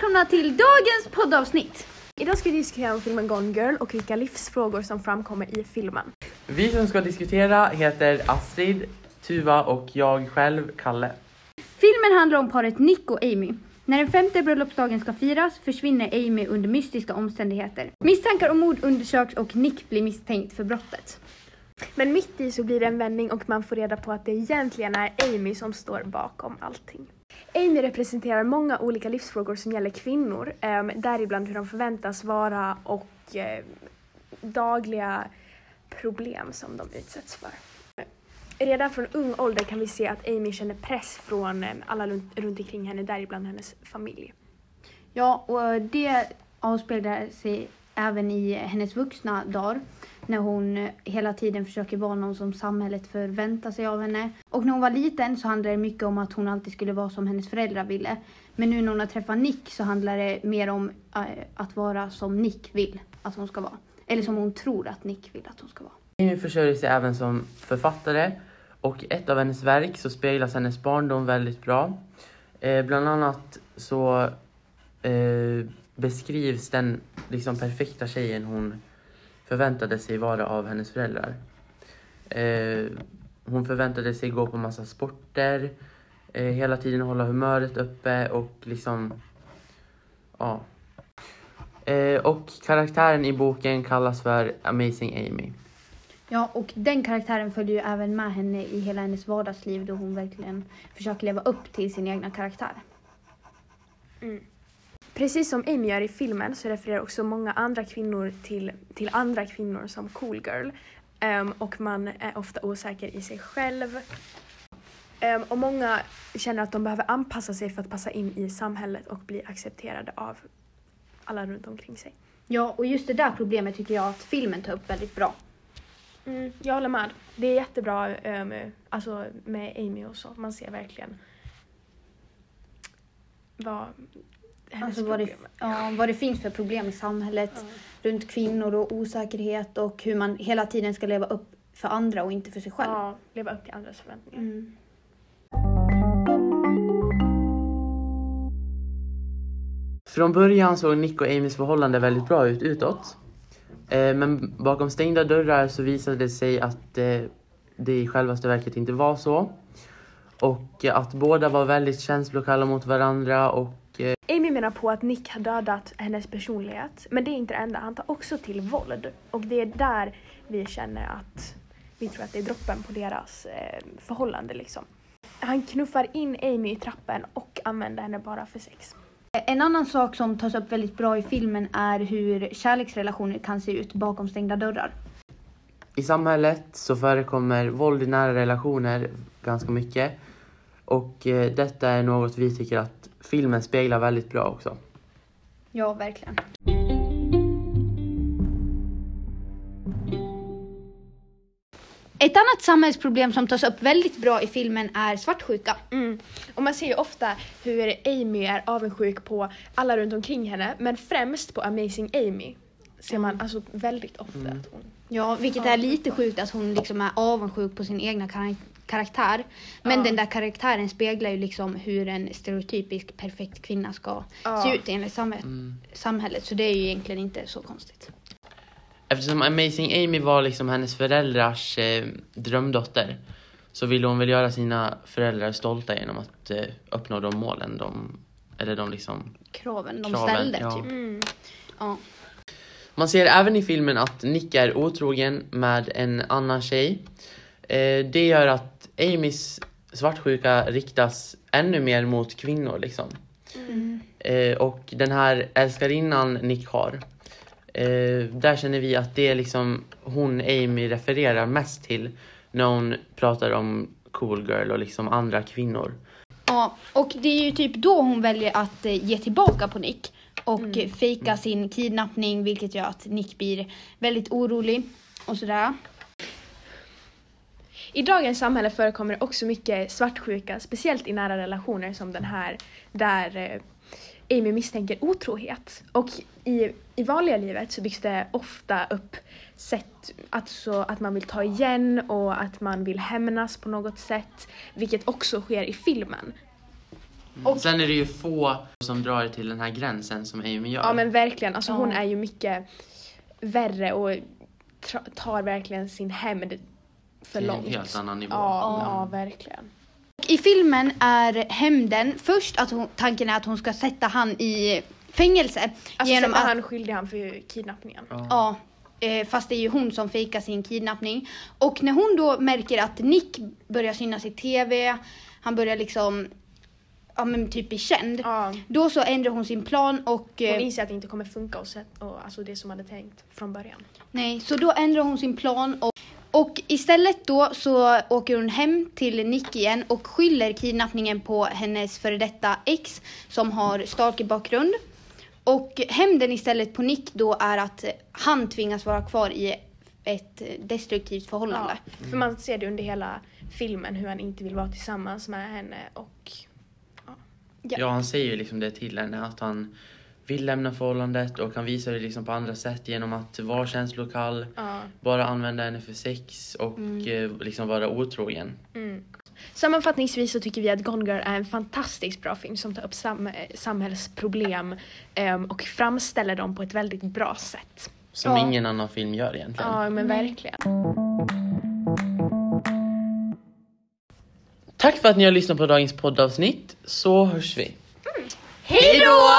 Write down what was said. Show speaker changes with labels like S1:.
S1: välkomna till dagens poddavsnitt.
S2: Idag ska vi diskutera filmen Gone Girl och vilka livsfrågor som framkommer i filmen.
S3: Vi som ska diskutera heter Astrid, Tuva och jag själv, Kalle.
S1: Filmen handlar om paret Nick och Amy. När den femte bröllopsdagen ska firas försvinner Amy under mystiska omständigheter. Misstankar om mord undersöks och Nick blir misstänkt för brottet.
S2: Men mitt i så blir det en vändning och man får reda på att det egentligen är Amy som står bakom allting. Amy representerar många olika livsfrågor som gäller kvinnor, ehm, däribland hur de förväntas vara och eh, dagliga problem som de utsätts för. Redan från ung ålder kan vi se att Amy känner press från ehm, alla runt omkring henne, däribland hennes familj.
S1: Ja, och eh, det avspeglar sig även i eh, hennes vuxna dagar när hon hela tiden försöker vara någon som samhället förväntar sig av henne. Och när hon var liten så handlade det mycket om att hon alltid skulle vara som hennes föräldrar ville. Men nu när hon har träffat Nick så handlar det mer om äh, att vara som Nick vill att hon ska vara. Eller som hon tror att Nick vill att hon ska vara.
S3: Amy försörjer sig även som författare och i ett av hennes verk så speglas hennes barndom väldigt bra. Eh, bland annat så eh, beskrivs den liksom perfekta tjejen hon förväntade sig vara av hennes föräldrar. Eh, hon förväntade sig gå på massa sporter, eh, hela tiden hålla humöret uppe och liksom, ja. Eh, och karaktären i boken kallas för Amazing Amy.
S1: Ja, och den karaktären följer ju även med henne i hela hennes vardagsliv då hon verkligen försöker leva upp till sin egna karaktär.
S2: Precis som Amy gör i filmen så refererar också många andra kvinnor till, till andra kvinnor som cool girl. Ehm, och man är ofta osäker i sig själv. Ehm, och många känner att de behöver anpassa sig för att passa in i samhället och bli accepterade av alla runt omkring sig.
S1: Ja, och just det där problemet tycker jag att filmen tar upp väldigt bra.
S2: Mm, jag håller med. Det är jättebra um, alltså med Amy och så. Man ser verkligen vad hennes
S1: Alltså vad det,
S2: problem
S1: ja, vad det finns för problem i samhället runt kvinnor och osäkerhet och hur man hela tiden ska leva upp för andra och inte för sig själv.
S2: Ja, leva upp till andras förväntningar.
S1: Mm.
S3: Från början såg Nick och Amys förhållande väldigt bra ut utåt. Eh, men bakom stängda dörrar så visade det sig att eh, det i självaste verket inte var så. Och eh, att båda var väldigt känslokalla mot varandra och eh,
S2: Amy menar på att Nick har dödat hennes personlighet, men det är inte det enda. Han tar också till våld. Och det är där vi känner att vi tror att det är droppen på deras eh, förhållande liksom. Han knuffar in Amy i trappen och använder henne bara för sex.
S1: En annan sak som tas upp väldigt bra i filmen är hur kärleksrelationer kan se ut bakom stängda dörrar.
S3: I samhället så förekommer våld i nära relationer ganska mycket. Och eh, detta är något vi tycker att filmen speglar väldigt bra också.
S1: Ja, verkligen. Ett annat samhällsproblem som tas upp väldigt bra i filmen är svartsjuka.
S2: Mm. Och man ser ju ofta hur Amy är avundsjuk på alla runt omkring henne, men främst på Amazing Amy. Ser man alltså väldigt ofta att hon...
S1: Ja, vilket är lite sjukt att hon liksom är avundsjuk på sin egna kar- karaktär. Men
S2: Ja.
S1: den där karaktären speglar ju liksom hur en stereotypisk perfekt kvinna ska
S2: Ja.
S1: se ut enligt samhället, samhället. Så det är ju egentligen inte så konstigt.
S3: Eftersom Amazing Amy var liksom hennes föräldrars eh, drömdotter så ville hon väl göra sina föräldrar stolta genom att eh, uppnå de målen de, eller de liksom
S1: Kraven de
S3: Kraven,
S1: ställde
S3: ja.
S1: typ.
S2: Mm.
S1: Ja.
S3: Man ser även i filmen att Nick är otrogen med en annan tjej. Eh, det gör att Amys svartsjuka riktas ännu mer mot kvinnor liksom. Eh, och den här älskarinnan Nick har, eh, där känner vi att det är liksom hon Amy refererar mest till när hon pratar om cool girl och liksom andra kvinnor.
S1: Ja, och det är ju typ då hon väljer att ge tillbaka på Nick och eh, fejka sin kidnappning vilket gör att Nick blir väldigt orolig och sådär.
S2: I dagens samhälle förekommer det också mycket svartsjuka, speciellt i nära relationer som den här, där eh, Amy misstänker otrohet. Och i, i vanliga livet så byggs det ofta upp sätt, alltså att man vill ta igen och att man vill hämnas på något sätt, vilket också sker i filmen. Och-
S3: Sen är det ju få som drar till den här gränsen som Amy gör.
S2: Ja men verkligen, alltså hon är ju mycket värre och tar verkligen sin hämnd för
S3: Till
S2: långt.
S3: en helt annan nivå.
S2: Ja,
S1: Ja.
S2: ja verkligen.
S1: I filmen är hämnden först att hon, tanken är att hon ska sätta han i fängelse.
S2: Alltså
S1: genom
S2: sätta
S1: att,
S2: han skyldig han för kidnappningen.
S3: Ja.
S1: Ja, eh, fast det är ju hon som fejkar sin kidnappning. Och när hon då märker att Nick börjar synas i TV, han börjar liksom, ja men typ bli känd.
S2: Ja.
S1: Då så ändrar hon sin plan och...
S2: Hon
S1: eh,
S2: inser att det inte kommer funka och, sätt, och alltså det som hade tänkt från början.
S1: Nej, så då ändrar hon sin plan och, och istället då så åker hon hem till Nick igen och skyller kidnappningen på hennes före detta ex som har stalkerbakgrund. Och hämnden istället på Nick då är att han tvingas vara kvar i ett destruktivt förhållande.
S2: Ja, för man ser det under hela filmen hur han inte vill vara tillsammans med henne och
S3: Ja, han säger ju liksom det till henne att han vill lämna förhållandet och han visar det liksom på andra sätt genom att vara känslokall,
S2: ja.
S3: bara använda henne för sex och eh, liksom vara otrogen.
S2: Mm. Sammanfattningsvis så tycker vi att Gone Girl är en fantastiskt bra film som tar upp sam- samhällsproblem ehm, och framställer dem på ett väldigt bra sätt.
S3: Som
S1: Ja.
S3: ingen annan film gör egentligen.
S2: Ja, men verkligen.
S3: Tack för att ni har lyssnat på dagens poddavsnitt, så hörs vi. Mm.
S2: Hej då!